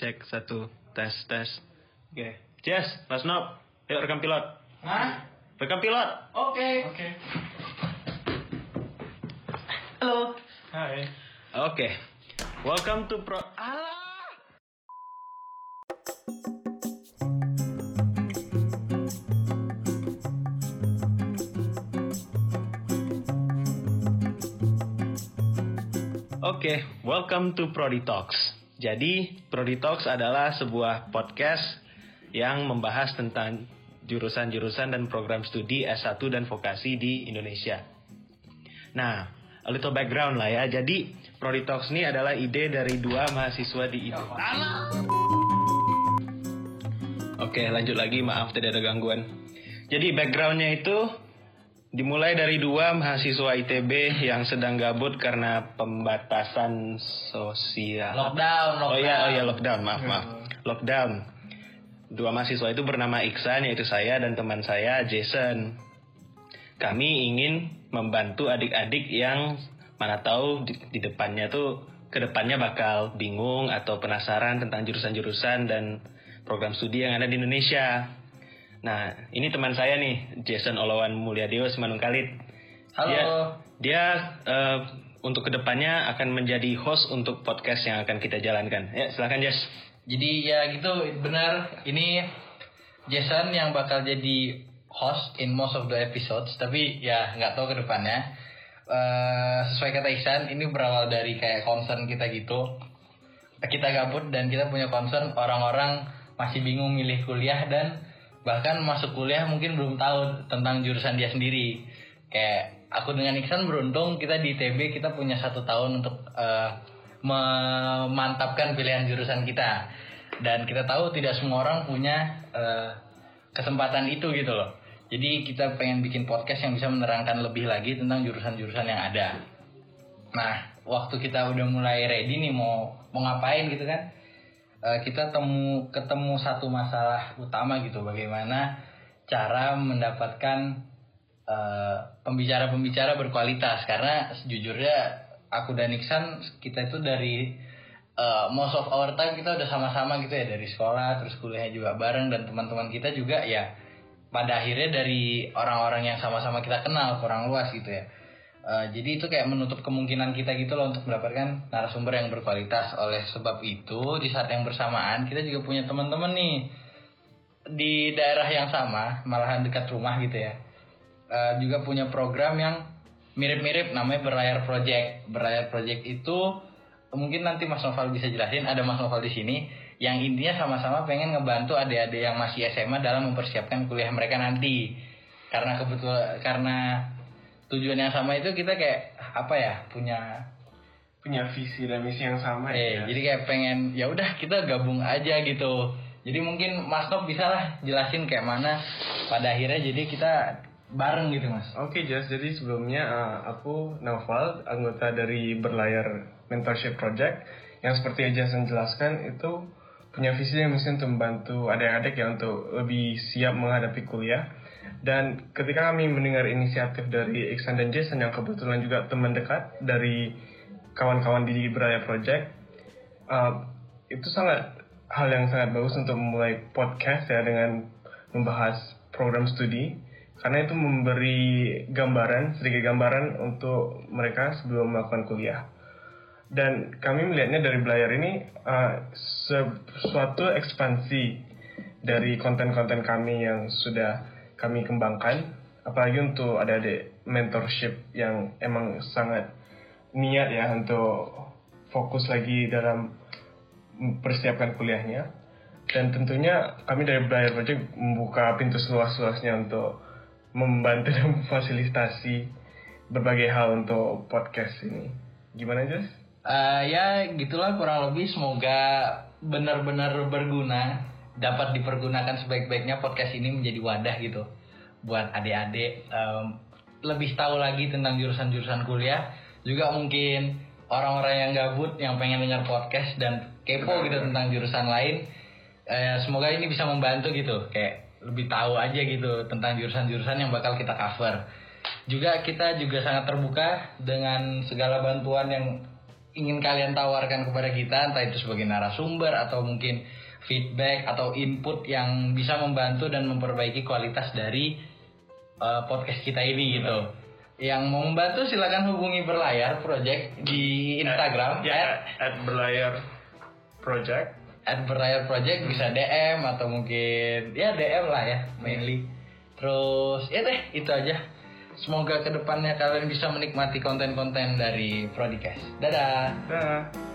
Cek satu tes tes. Oke. Jess, Mas Nob, yuk rekam pilot. Hah? Rekam pilot. Oke. Oke. Halo. Hai. Oke. Welcome to Pro. Alah. Oke, welcome to Prodi Talks. Jadi, Prodi Talks adalah sebuah podcast yang membahas tentang jurusan-jurusan dan program studi S1 dan vokasi di Indonesia. Nah, a little background lah ya. Jadi, Prodi Talks ini adalah ide dari dua mahasiswa di ITB. Oke, lanjut lagi. Maaf tadi ada gangguan. Jadi, backgroundnya itu dimulai dari dua mahasiswa ITB yang sedang gabut karena pembatasan sosial. Lockdown, lockdown. Oh iya, oh iya lockdown, maaf maaf. Lockdown. Dua mahasiswa itu bernama Iksan yaitu saya dan teman saya Jason. Kami ingin membantu adik-adik yang mana tahu di, di depannya tuh ke depannya bakal bingung atau penasaran tentang jurusan-jurusan dan program studi yang ada di Indonesia. Nah, ini teman saya nih, Jason Olawan Mulyadeo Semanung Kalit. Halo. Dia, dia eh, untuk ke depannya akan menjadi host untuk podcast yang akan kita jalankan. Ya, silakan Jas. Jadi ya gitu benar ini Jason yang bakal jadi host in most of the episodes tapi ya nggak tahu ke depannya Eh, sesuai kata Ihsan ini berawal dari kayak concern kita gitu kita gabut dan kita punya concern orang-orang masih bingung milih kuliah dan bahkan masuk kuliah mungkin belum tahu tentang jurusan dia sendiri. Kayak aku dengan Iksan beruntung kita di TB kita punya satu tahun untuk eh, memantapkan pilihan jurusan kita. Dan kita tahu tidak semua orang punya eh, kesempatan itu gitu loh. Jadi kita pengen bikin podcast yang bisa menerangkan lebih lagi tentang jurusan-jurusan yang ada. Nah waktu kita udah mulai ready nih mau mau ngapain gitu kan eh, kita temu ketemu satu masalah utama gitu bagaimana cara mendapatkan eh, pembicara-pembicara berkualitas. Karena sejujurnya aku dan Iksan kita itu dari eh, most of our time kita udah sama-sama gitu ya dari sekolah terus kuliahnya juga bareng dan teman-teman kita juga ya pada akhirnya dari orang-orang yang sama-sama kita kenal kurang luas gitu ya Eh, jadi itu kayak menutup kemungkinan kita gitu loh untuk mendapatkan narasumber yang berkualitas. Oleh sebab itu di saat yang bersamaan kita juga punya teman-teman nih di daerah yang sama malahan dekat rumah gitu ya. Eh, juga punya program yang mirip-mirip namanya berlayar project. Berlayar project itu mungkin nanti Mas Noval bisa jelasin ada Mas Noval di sini yang intinya sama-sama pengen ngebantu adik-adik yang masih SMA dalam mempersiapkan kuliah mereka nanti. Karena kebetulan karena tujuan yang sama itu kita kayak apa ya punya punya visi dan misi yang sama eh ya. jadi kayak pengen ya udah kita gabung aja gitu jadi mungkin Mas Nop bisa lah jelasin kayak mana pada akhirnya jadi kita bareng gitu Mas Oke Jas, jadi sebelumnya uh, aku Naufal, anggota dari Berlayar Mentorship Project yang seperti Jason jelaskan itu punya visi dan misi untuk membantu adik-adik ya untuk lebih siap menghadapi kuliah. Dan ketika kami mendengar inisiatif dari Iksan dan Jason yang kebetulan juga teman dekat dari kawan-kawan di Berlayar Project, uh, itu sangat hal yang sangat bagus untuk memulai podcast ya dengan membahas program studi. Karena itu memberi gambaran sedikit gambaran untuk mereka sebelum melakukan kuliah. Dan kami melihatnya dari Belayar ini uh, sesuatu ekspansi dari konten-konten kami yang sudah kami kembangkan apalagi untuk adik-adik mentorship yang emang sangat niat ya untuk fokus lagi dalam mempersiapkan kuliahnya dan tentunya kami dari Belayar Project membuka pintu seluas-luasnya untuk membantu dan memfasilitasi berbagai hal untuk podcast ini. Gimana Jas? Eh, ya gitulah kurang lebih semoga benar-benar berguna dapat dipergunakan sebaik-baiknya podcast ini menjadi wadah gitu buat adik-adik. Em, lebih tahu lagi tentang jurusan-jurusan kuliah juga mungkin orang-orang yang gabut yang pengen dengar podcast dan kepo gitu tentang jurusan lain Eh, semoga ini bisa membantu gitu. Kayak lebih tahu aja gitu tentang jurusan-jurusan yang bakal kita cover. Juga kita juga sangat terbuka dengan segala bantuan yang ingin kalian tawarkan kepada kita entah itu sebagai narasumber atau mungkin feedback atau input yang bisa membantu dan memperbaiki kualitas dari uh, podcast kita ini gitu. Yang mau membantu silakan hubungi berlayar project di Instagram ya at berlayar project at berlayar project bisa DM atau mungkin ya DM lah ya mainly. Terus ya deh itu aja. Semoga ke depannya kalian bisa menikmati konten-konten dari Prodicast. Dadah. dah